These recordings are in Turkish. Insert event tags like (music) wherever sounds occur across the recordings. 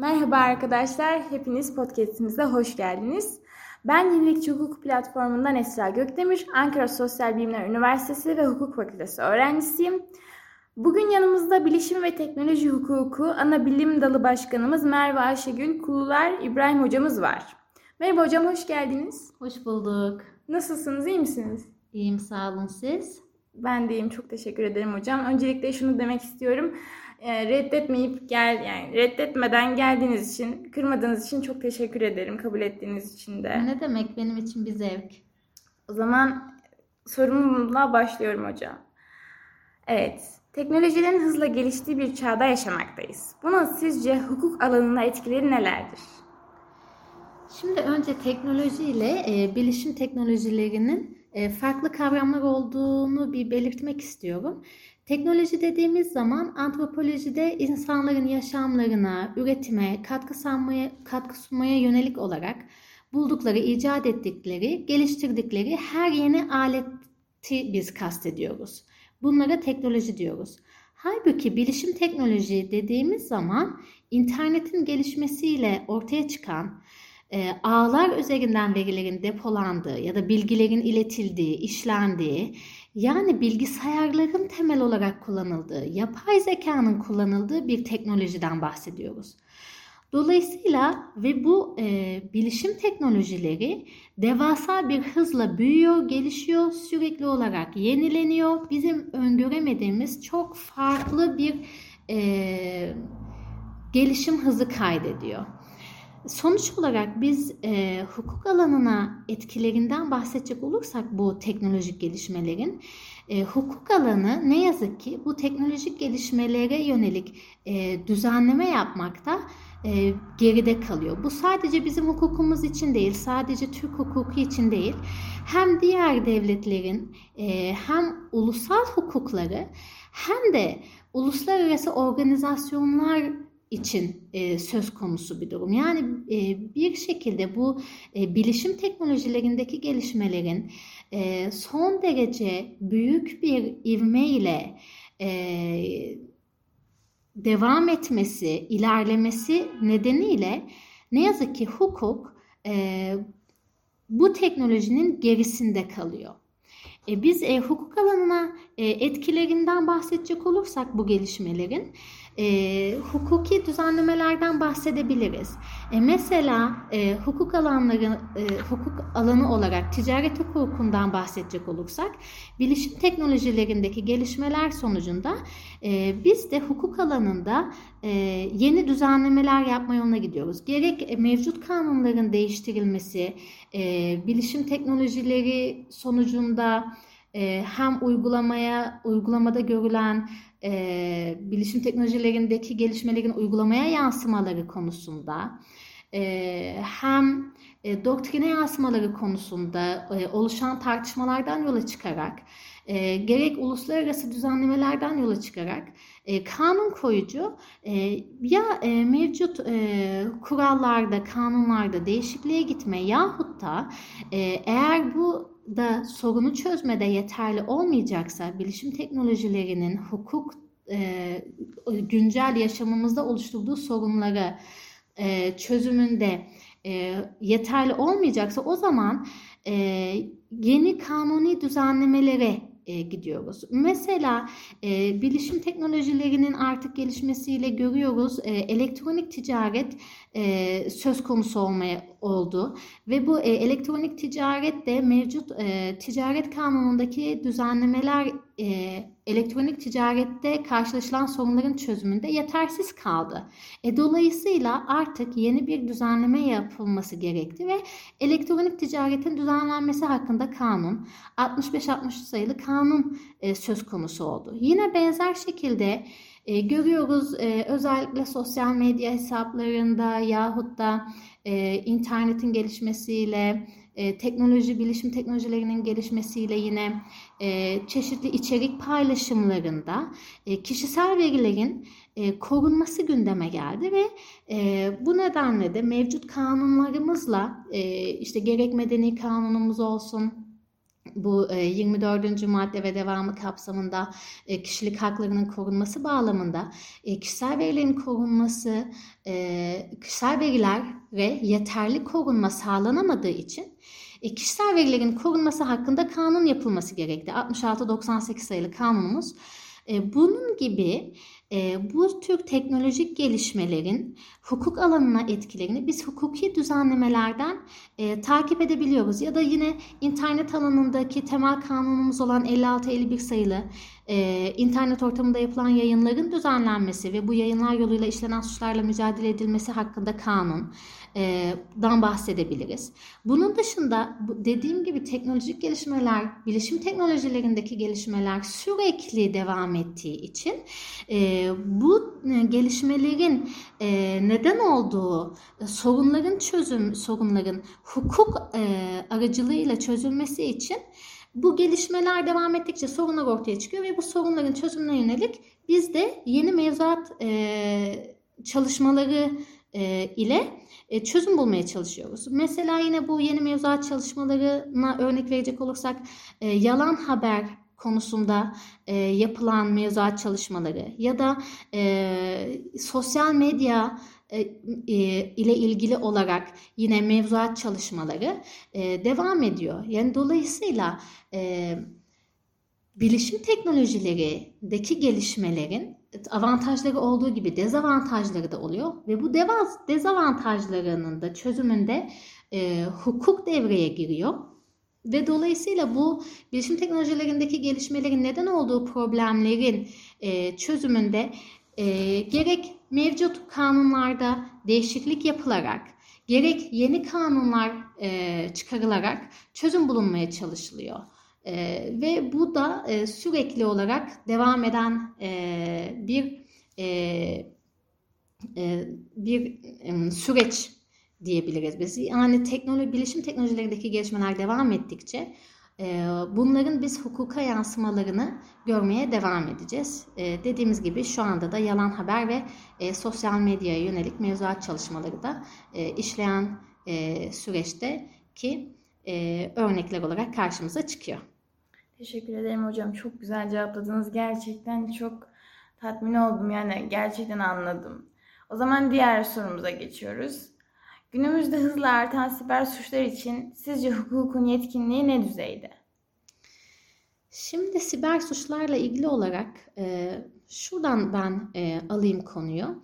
Merhaba arkadaşlar, hepiniz podcastimize hoş geldiniz. Ben Yenilikçi Hukuk Platformu'ndan Esra Gökdemir, Ankara Sosyal Bilimler Üniversitesi ve Hukuk Fakültesi öğrencisiyim. Bugün yanımızda Bilişim ve Teknoloji Hukuku Ana Bilim Dalı Başkanımız Merve Ayşegül Kulular İbrahim hocamız var. Merhaba hocam, hoş geldiniz. Hoş bulduk. Nasılsınız, iyi misiniz? İyiyim, sağ olun siz. Ben de iyiyim, çok teşekkür ederim hocam. Öncelikle şunu demek istiyorum. E, reddetmeyip gel yani reddetmeden geldiğiniz için, kırmadığınız için çok teşekkür ederim kabul ettiğiniz için de. Ne demek benim için bir zevk. O zaman sorumluluğumla başlıyorum hocam. Evet, teknolojilerin hızla geliştiği bir çağda yaşamaktayız. Bunun sizce hukuk alanına etkileri nelerdir? Şimdi önce teknoloji ile e, bilişim teknolojilerinin e, farklı kavramlar olduğunu bir belirtmek istiyorum. Teknoloji dediğimiz zaman antropolojide insanların yaşamlarına, üretime, katkı sunmaya, katkı sunmaya yönelik olarak buldukları, icat ettikleri, geliştirdikleri her yeni aleti biz kastediyoruz. Bunlara teknoloji diyoruz. Halbuki bilişim teknoloji dediğimiz zaman internetin gelişmesiyle ortaya çıkan e, ağlar üzerinden verilerin depolandığı ya da bilgilerin iletildiği, işlendiği yani bilgisayarların temel olarak kullanıldığı, yapay zekanın kullanıldığı bir teknolojiden bahsediyoruz. Dolayısıyla ve bu e, bilişim teknolojileri devasa bir hızla büyüyor, gelişiyor, sürekli olarak yenileniyor. Bizim öngöremediğimiz çok farklı bir e, gelişim hızı kaydediyor. Sonuç olarak biz e, hukuk alanına etkilerinden bahsedecek olursak bu teknolojik gelişmelerin e, hukuk alanı ne yazık ki bu teknolojik gelişmelere yönelik e, düzenleme yapmakta e, geride kalıyor. Bu sadece bizim hukukumuz için değil, sadece Türk hukuku için değil, hem diğer devletlerin e, hem ulusal hukukları hem de uluslararası organizasyonlar için e, söz konusu bir durum. Yani e, bir şekilde bu e, bilişim teknolojilerindeki gelişmelerin e, son derece büyük bir ivme ile e, devam etmesi, ilerlemesi nedeniyle ne yazık ki hukuk e, bu teknolojinin gerisinde kalıyor. E, biz e, hukuk alanına e, etkilerinden bahsedecek olursak bu gelişmelerin e, hukuki düzenlemelerden bahsedebiliriz. E, mesela e, hukuk alanları, e, hukuk alanı olarak ticaret hukukundan bahsedecek olursak, bilişim teknolojilerindeki gelişmeler sonucunda e, biz de hukuk alanında e, yeni düzenlemeler yapma yoluna gidiyoruz. Gerek mevcut kanunların değiştirilmesi, e, bilişim teknolojileri sonucunda e, hem uygulamaya uygulamada görülen e, bilişim teknolojilerindeki gelişmelerin uygulamaya yansımaları konusunda e, hem e, doktrine yansımaları konusunda e, oluşan tartışmalardan yola çıkarak e, gerek uluslararası düzenlemelerden yola çıkarak e, kanun koyucu e, ya e, mevcut e, kurallarda, kanunlarda değişikliğe gitme yahut da e, eğer bu da sorunu çözmede yeterli olmayacaksa bilişim teknolojilerinin hukuk e, güncel yaşamımızda oluşturduğu sorunları e, çözümünde e, yeterli olmayacaksa o zaman e, yeni kanuni düzenlemelere e, gidiyoruz. Mesela e, bilişim teknolojilerinin artık gelişmesiyle görüyoruz e, elektronik ticaret e, söz konusu olmaya oldu ve bu e, elektronik ticaret de mevcut e, ticaret kanunundaki düzenlemeler e, elektronik ticarette karşılaşılan sorunların çözümünde yetersiz kaldı. E, dolayısıyla artık yeni bir düzenleme yapılması gerekti ve elektronik ticaretin düzenlenmesi hakkında kanun 65-60 sayılı kanun e, söz konusu oldu. Yine benzer şekilde e, görüyoruz e, özellikle sosyal medya hesaplarında yahut da e, internetin gelişmesiyle, e, teknoloji, bilişim teknolojilerinin gelişmesiyle yine e, çeşitli içerik paylaşımlarında e, kişisel verilerin e, korunması gündeme geldi ve e, bu nedenle de mevcut kanunlarımızla e, işte gerek medeni kanunumuz olsun, bu 24. E, madde ve devamı kapsamında e, kişilik haklarının korunması bağlamında e, kişisel verilerin korunması, kişisel veriler ve yeterli korunma sağlanamadığı için kişisel verilerin korunması hakkında kanun yapılması gerekti. 66-98 sayılı kanunumuz bunun gibi bu tür teknolojik gelişmelerin hukuk alanına etkilerini biz hukuki düzenlemelerden e, takip edebiliyoruz. Ya da yine internet alanındaki temel kanunumuz olan 56-51 sayılı e, internet ortamında yapılan yayınların düzenlenmesi ve bu yayınlar yoluyla işlenen suçlarla mücadele edilmesi hakkında kanun dan bahsedebiliriz. Bunun dışında dediğim gibi teknolojik gelişmeler, bilişim teknolojilerindeki gelişmeler sürekli devam ettiği için bu gelişmelerin neden olduğu sorunların çözüm, sorunların hukuk aracılığıyla çözülmesi için bu gelişmeler devam ettikçe sorunlar ortaya çıkıyor ve bu sorunların çözümüne yönelik biz de yeni mevzuat çalışmaları ile e, çözüm bulmaya çalışıyoruz. Mesela yine bu yeni mevzuat çalışmalarına örnek verecek olursak e, yalan haber konusunda e, yapılan mevzuat çalışmaları ya da e, sosyal medya e, ile ilgili olarak yine mevzuat çalışmaları e, devam ediyor. Yani dolayısıyla e, bilişim teknolojilerindeki gelişmelerin avantajları olduğu gibi dezavantajları da oluyor ve bu dezavantajlarının da çözümünde e, hukuk devreye giriyor. Ve dolayısıyla bu bilişim teknolojilerindeki gelişmelerin neden olduğu problemlerin e, çözümünde e, gerek mevcut kanunlarda değişiklik yapılarak, gerek yeni kanunlar e, çıkarılarak çözüm bulunmaya çalışılıyor. E, ve bu da e, sürekli olarak devam eden e, bir e, e, bir e, süreç diyebiliriz biz. Yani teknoloji, bilişim teknolojilerindeki gelişmeler devam ettikçe bunların biz hukuka yansımalarını görmeye devam edeceğiz. E, dediğimiz gibi şu anda da yalan haber ve e, sosyal medyaya yönelik mevzuat çalışmaları da e, işleyen e, süreçte ki örnekler olarak karşımıza çıkıyor. Teşekkür ederim hocam. Çok güzel cevapladınız. Gerçekten çok tatmin oldum. Yani gerçekten anladım. O zaman diğer sorumuza geçiyoruz. Günümüzde hızla artan siber suçlar için sizce hukukun yetkinliği ne düzeyde? Şimdi siber suçlarla ilgili olarak e, şuradan ben e, alayım konuyu.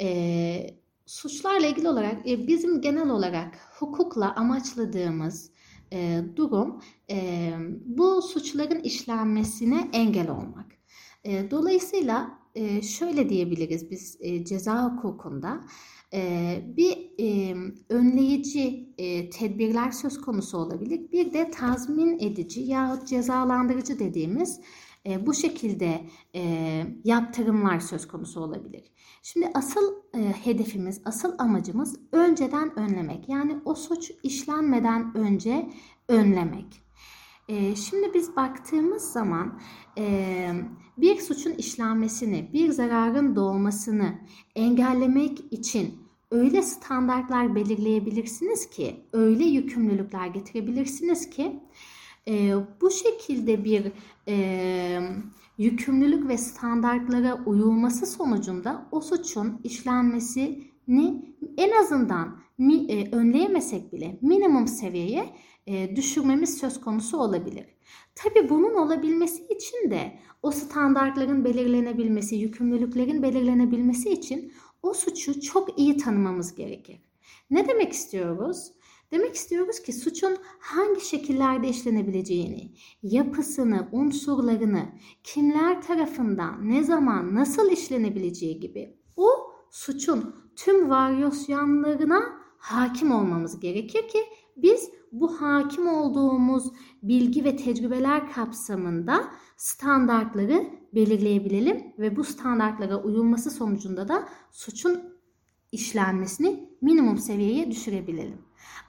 E, suçlarla ilgili olarak e, bizim genel olarak hukukla amaçladığımız e, durum e, bu suçların işlenmesine engel olmak. E, dolayısıyla e, şöyle diyebiliriz biz e, ceza hukukunda e, bir e, önleyici e, tedbirler söz konusu olabilir. Bir de tazmin edici yahut cezalandırıcı dediğimiz e, bu şekilde e, yaptırımlar söz konusu olabilir. Şimdi asıl e, hedefimiz, asıl amacımız önceden önlemek. Yani o suç işlenmeden önce önlemek. E, şimdi biz baktığımız zaman e, bir suçun işlenmesini, bir zararın doğmasını engellemek için öyle standartlar belirleyebilirsiniz ki, öyle yükümlülükler getirebilirsiniz ki e, bu şekilde bir e, yükümlülük ve standartlara uyulması sonucunda o suçun işlenmesini en azından mi, e, önleyemesek bile minimum seviyeye e, düşürmemiz söz konusu olabilir. Tabi bunun olabilmesi için de o standartların belirlenebilmesi, yükümlülüklerin belirlenebilmesi için o suçu çok iyi tanımamız gerekir. Ne demek istiyoruz? Demek istiyoruz ki suçun hangi şekillerde işlenebileceğini, yapısını, unsurlarını, kimler tarafından, ne zaman, nasıl işlenebileceği gibi o suçun tüm varyasyonlarına hakim olmamız gerekir ki biz bu hakim olduğumuz bilgi ve tecrübeler kapsamında standartları belirleyebilelim ve bu standartlara uyulması sonucunda da suçun işlenmesini minimum seviyeye düşürebilelim.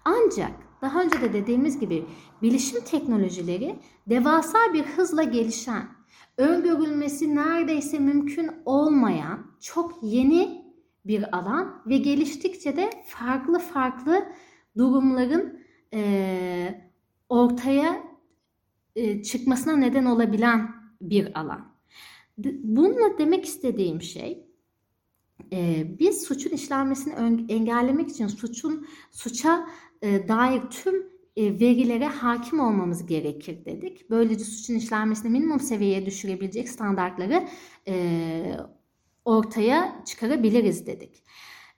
Ancak daha önce de dediğimiz gibi bilişim teknolojileri devasa bir hızla gelişen, öngörülmesi neredeyse mümkün olmayan çok yeni bir alan ve geliştikçe de farklı farklı durumların e, ortaya e, çıkmasına neden olabilen bir alan. Bununla demek istediğim şey e, biz suçun işlenmesini engellemek için suçun suça e, dair tüm e, verilere hakim olmamız gerekir dedik. Böylece suçun işlenmesini minimum seviyeye düşürebilecek standartları e, ortaya çıkarabiliriz dedik.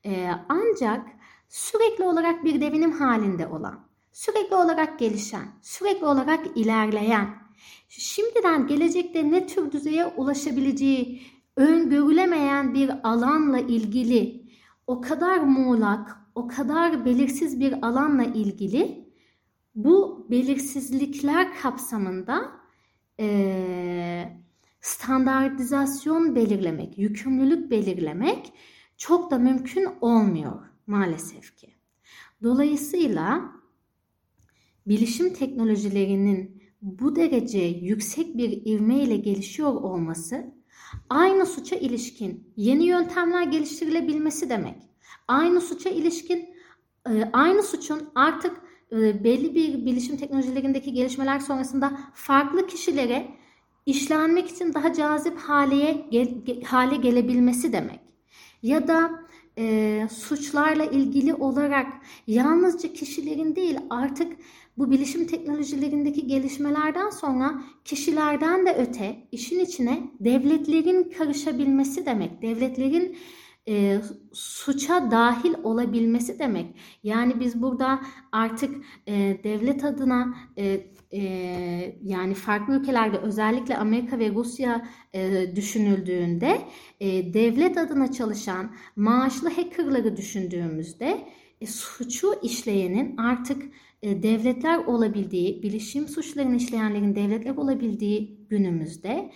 E, ancak sürekli olarak bir devinim halinde olan, sürekli olarak gelişen, sürekli olarak ilerleyen, şimdiden gelecekte ne tür düzeye ulaşabileceği öngörülemeyen bir alanla ilgili o kadar muğlak, o kadar belirsiz bir alanla ilgili bu belirsizlikler kapsamında e, standartizasyon belirlemek, yükümlülük belirlemek çok da mümkün olmuyor maalesef ki. Dolayısıyla bilişim teknolojilerinin bu derece yüksek bir ivme ile gelişiyor olması aynı suça ilişkin yeni yöntemler geliştirilebilmesi demek. Aynı suça ilişkin e, aynı suçun artık e, belli bir bilişim teknolojilerindeki gelişmeler sonrasında farklı kişilere işlenmek için daha cazip hale, hale gelebilmesi demek. Ya da e, suçlarla ilgili olarak yalnızca kişilerin değil artık bu bilişim teknolojilerindeki gelişmelerden sonra kişilerden de öte işin içine devletlerin karışabilmesi demek. Devletlerin e, suça dahil olabilmesi demek. Yani biz burada artık e, devlet adına e, e, yani farklı ülkelerde özellikle Amerika ve Rusya e, düşünüldüğünde e, devlet adına çalışan maaşlı hackerları düşündüğümüzde e, suçu işleyenin artık devletler olabildiği, bilişim suçlarını işleyenlerin devletler olabildiği günümüzde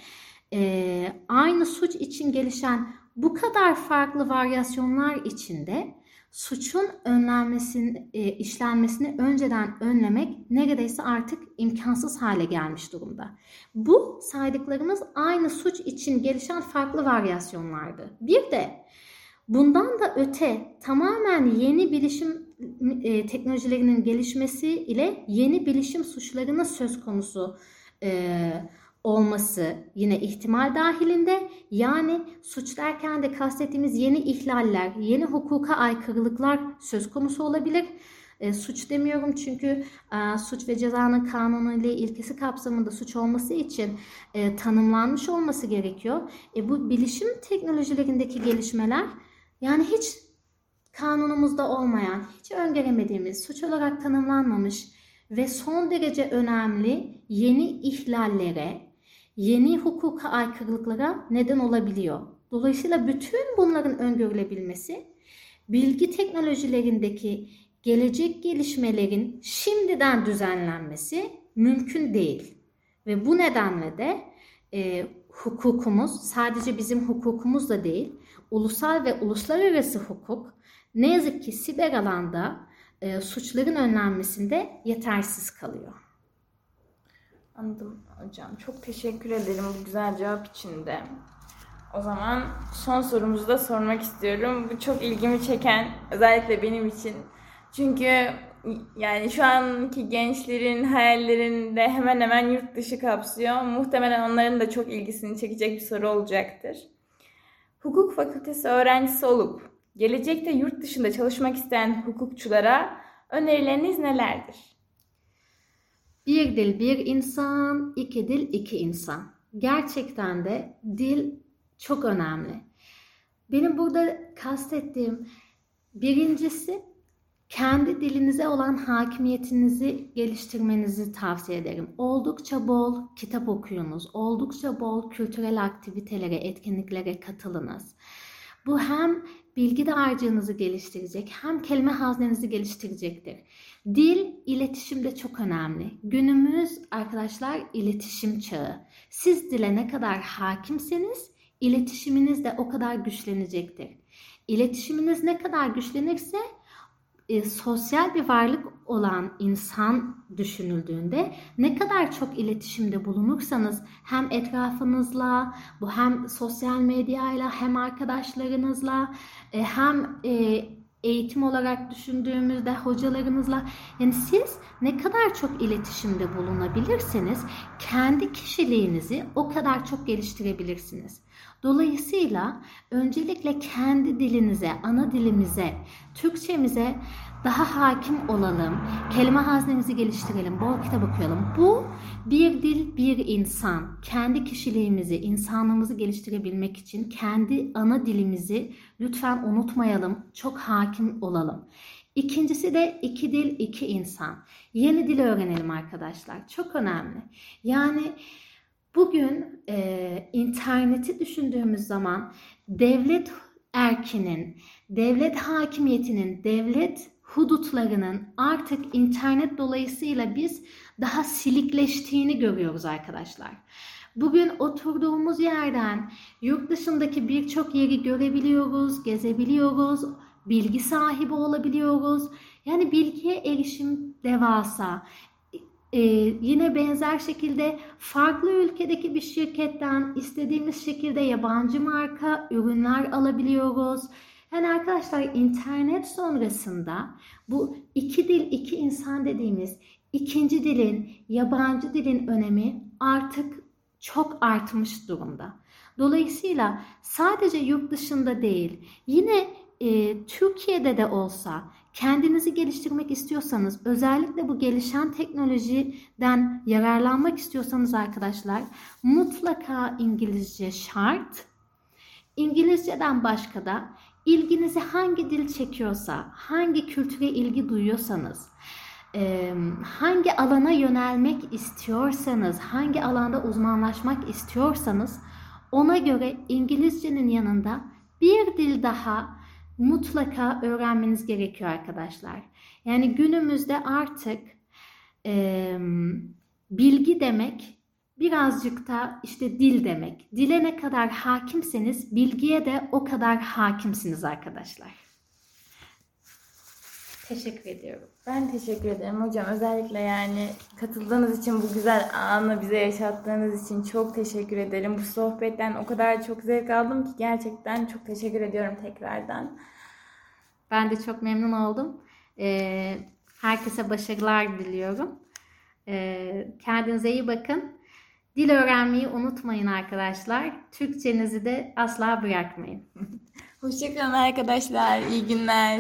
e, aynı suç için gelişen bu kadar farklı varyasyonlar içinde suçun önlenmesini, e, işlenmesini önceden önlemek neredeyse artık imkansız hale gelmiş durumda. Bu saydıklarımız aynı suç için gelişen farklı varyasyonlardı. Bir de bundan da öte tamamen yeni bilişim e, teknolojilerinin gelişmesi ile yeni bilişim suçlarının söz konusu e, olması yine ihtimal dahilinde. Yani suç derken de kastettiğimiz yeni ihlaller, yeni hukuka aykırılıklar söz konusu olabilir. E, suç demiyorum çünkü e, suç ve cezanın kanunu ile ilkesi kapsamında suç olması için e, tanımlanmış olması gerekiyor. E, bu bilişim teknolojilerindeki gelişmeler yani hiç kanunumuzda olmayan, hiç öngöremediğimiz, suç olarak tanımlanmamış ve son derece önemli yeni ihlallere, yeni hukuka aykırılıklara neden olabiliyor. Dolayısıyla bütün bunların öngörülebilmesi bilgi teknolojilerindeki gelecek gelişmelerin şimdiden düzenlenmesi mümkün değil. Ve bu nedenle de e, hukukumuz sadece bizim hukukumuz da değil, ulusal ve uluslararası hukuk ne yazık ki siber alanda e, suçların önlenmesinde yetersiz kalıyor. Anladım hocam. Çok teşekkür ederim bu güzel cevap için de. O zaman son sorumuzu da sormak istiyorum. Bu çok ilgimi çeken özellikle benim için. Çünkü yani şu anki gençlerin hayallerinde hemen hemen yurt dışı kapsıyor. Muhtemelen onların da çok ilgisini çekecek bir soru olacaktır. Hukuk fakültesi öğrencisi olup gelecekte yurt dışında çalışmak isteyen hukukçulara önerileriniz nelerdir? Bir dil bir insan, iki dil iki insan. Gerçekten de dil çok önemli. Benim burada kastettiğim birincisi kendi dilinize olan hakimiyetinizi geliştirmenizi tavsiye ederim. Oldukça bol kitap okuyunuz, oldukça bol kültürel aktivitelere, etkinliklere katılınız. Bu hem bilgi dağarcığınızı geliştirecek hem kelime haznenizi geliştirecektir. Dil iletişimde çok önemli. Günümüz arkadaşlar iletişim çağı. Siz dile ne kadar hakimseniz iletişiminiz de o kadar güçlenecektir. İletişiminiz ne kadar güçlenirse e, sosyal bir varlık olan insan düşünüldüğünde ne kadar çok iletişimde bulunursanız hem etrafınızla, bu hem sosyal medyayla hem arkadaşlarınızla e, hem e, eğitim olarak düşündüğümüzde hocalarımızla yani siz ne kadar çok iletişimde bulunabilirseniz kendi kişiliğinizi o kadar çok geliştirebilirsiniz. Dolayısıyla öncelikle kendi dilinize, ana dilimize, Türkçemize daha hakim olalım. Kelime haznemizi geliştirelim. Bol kitap okuyalım. Bu bir dil, bir insan. Kendi kişiliğimizi, insanlığımızı geliştirebilmek için kendi ana dilimizi lütfen unutmayalım. Çok hakim olalım. İkincisi de iki dil, iki insan. Yeni dil öğrenelim arkadaşlar. Çok önemli. Yani bugün e, interneti düşündüğümüz zaman devlet erkinin, devlet hakimiyetinin, devlet hudutlarının artık internet dolayısıyla biz daha silikleştiğini görüyoruz arkadaşlar. Bugün oturduğumuz yerden yurt dışındaki birçok yeri görebiliyoruz, gezebiliyoruz, bilgi sahibi olabiliyoruz. Yani bilgiye erişim devasa. Ee, yine benzer şekilde farklı ülkedeki bir şirketten istediğimiz şekilde yabancı marka ürünler alabiliyoruz. Yani arkadaşlar internet sonrasında bu iki dil iki insan dediğimiz ikinci dilin yabancı dilin önemi artık çok artmış durumda. Dolayısıyla sadece yurt dışında değil yine e, Türkiye'de de olsa kendinizi geliştirmek istiyorsanız özellikle bu gelişen teknolojiden yararlanmak istiyorsanız arkadaşlar mutlaka İngilizce şart. İngilizceden başka da ilginizi hangi dil çekiyorsa, hangi kültüre ilgi duyuyorsanız, hangi alana yönelmek istiyorsanız, hangi alanda uzmanlaşmak istiyorsanız ona göre İngilizcenin yanında bir dil daha mutlaka öğrenmeniz gerekiyor arkadaşlar. Yani günümüzde artık e, bilgi demek birazcık da işte dil demek. Dile ne kadar hakimseniz bilgiye de o kadar hakimsiniz arkadaşlar. Teşekkür ediyorum. Ben teşekkür ederim hocam. Özellikle yani katıldığınız için bu güzel anı bize yaşattığınız için çok teşekkür ederim. Bu sohbetten o kadar çok zevk aldım ki gerçekten çok teşekkür ediyorum tekrardan. Ben de çok memnun oldum. Ee, herkese başarılar diliyorum. Ee, kendinize iyi bakın. Dil öğrenmeyi unutmayın arkadaşlar. Türkçenizi de asla bırakmayın. (laughs) Hoşçakalın arkadaşlar. İyi günler.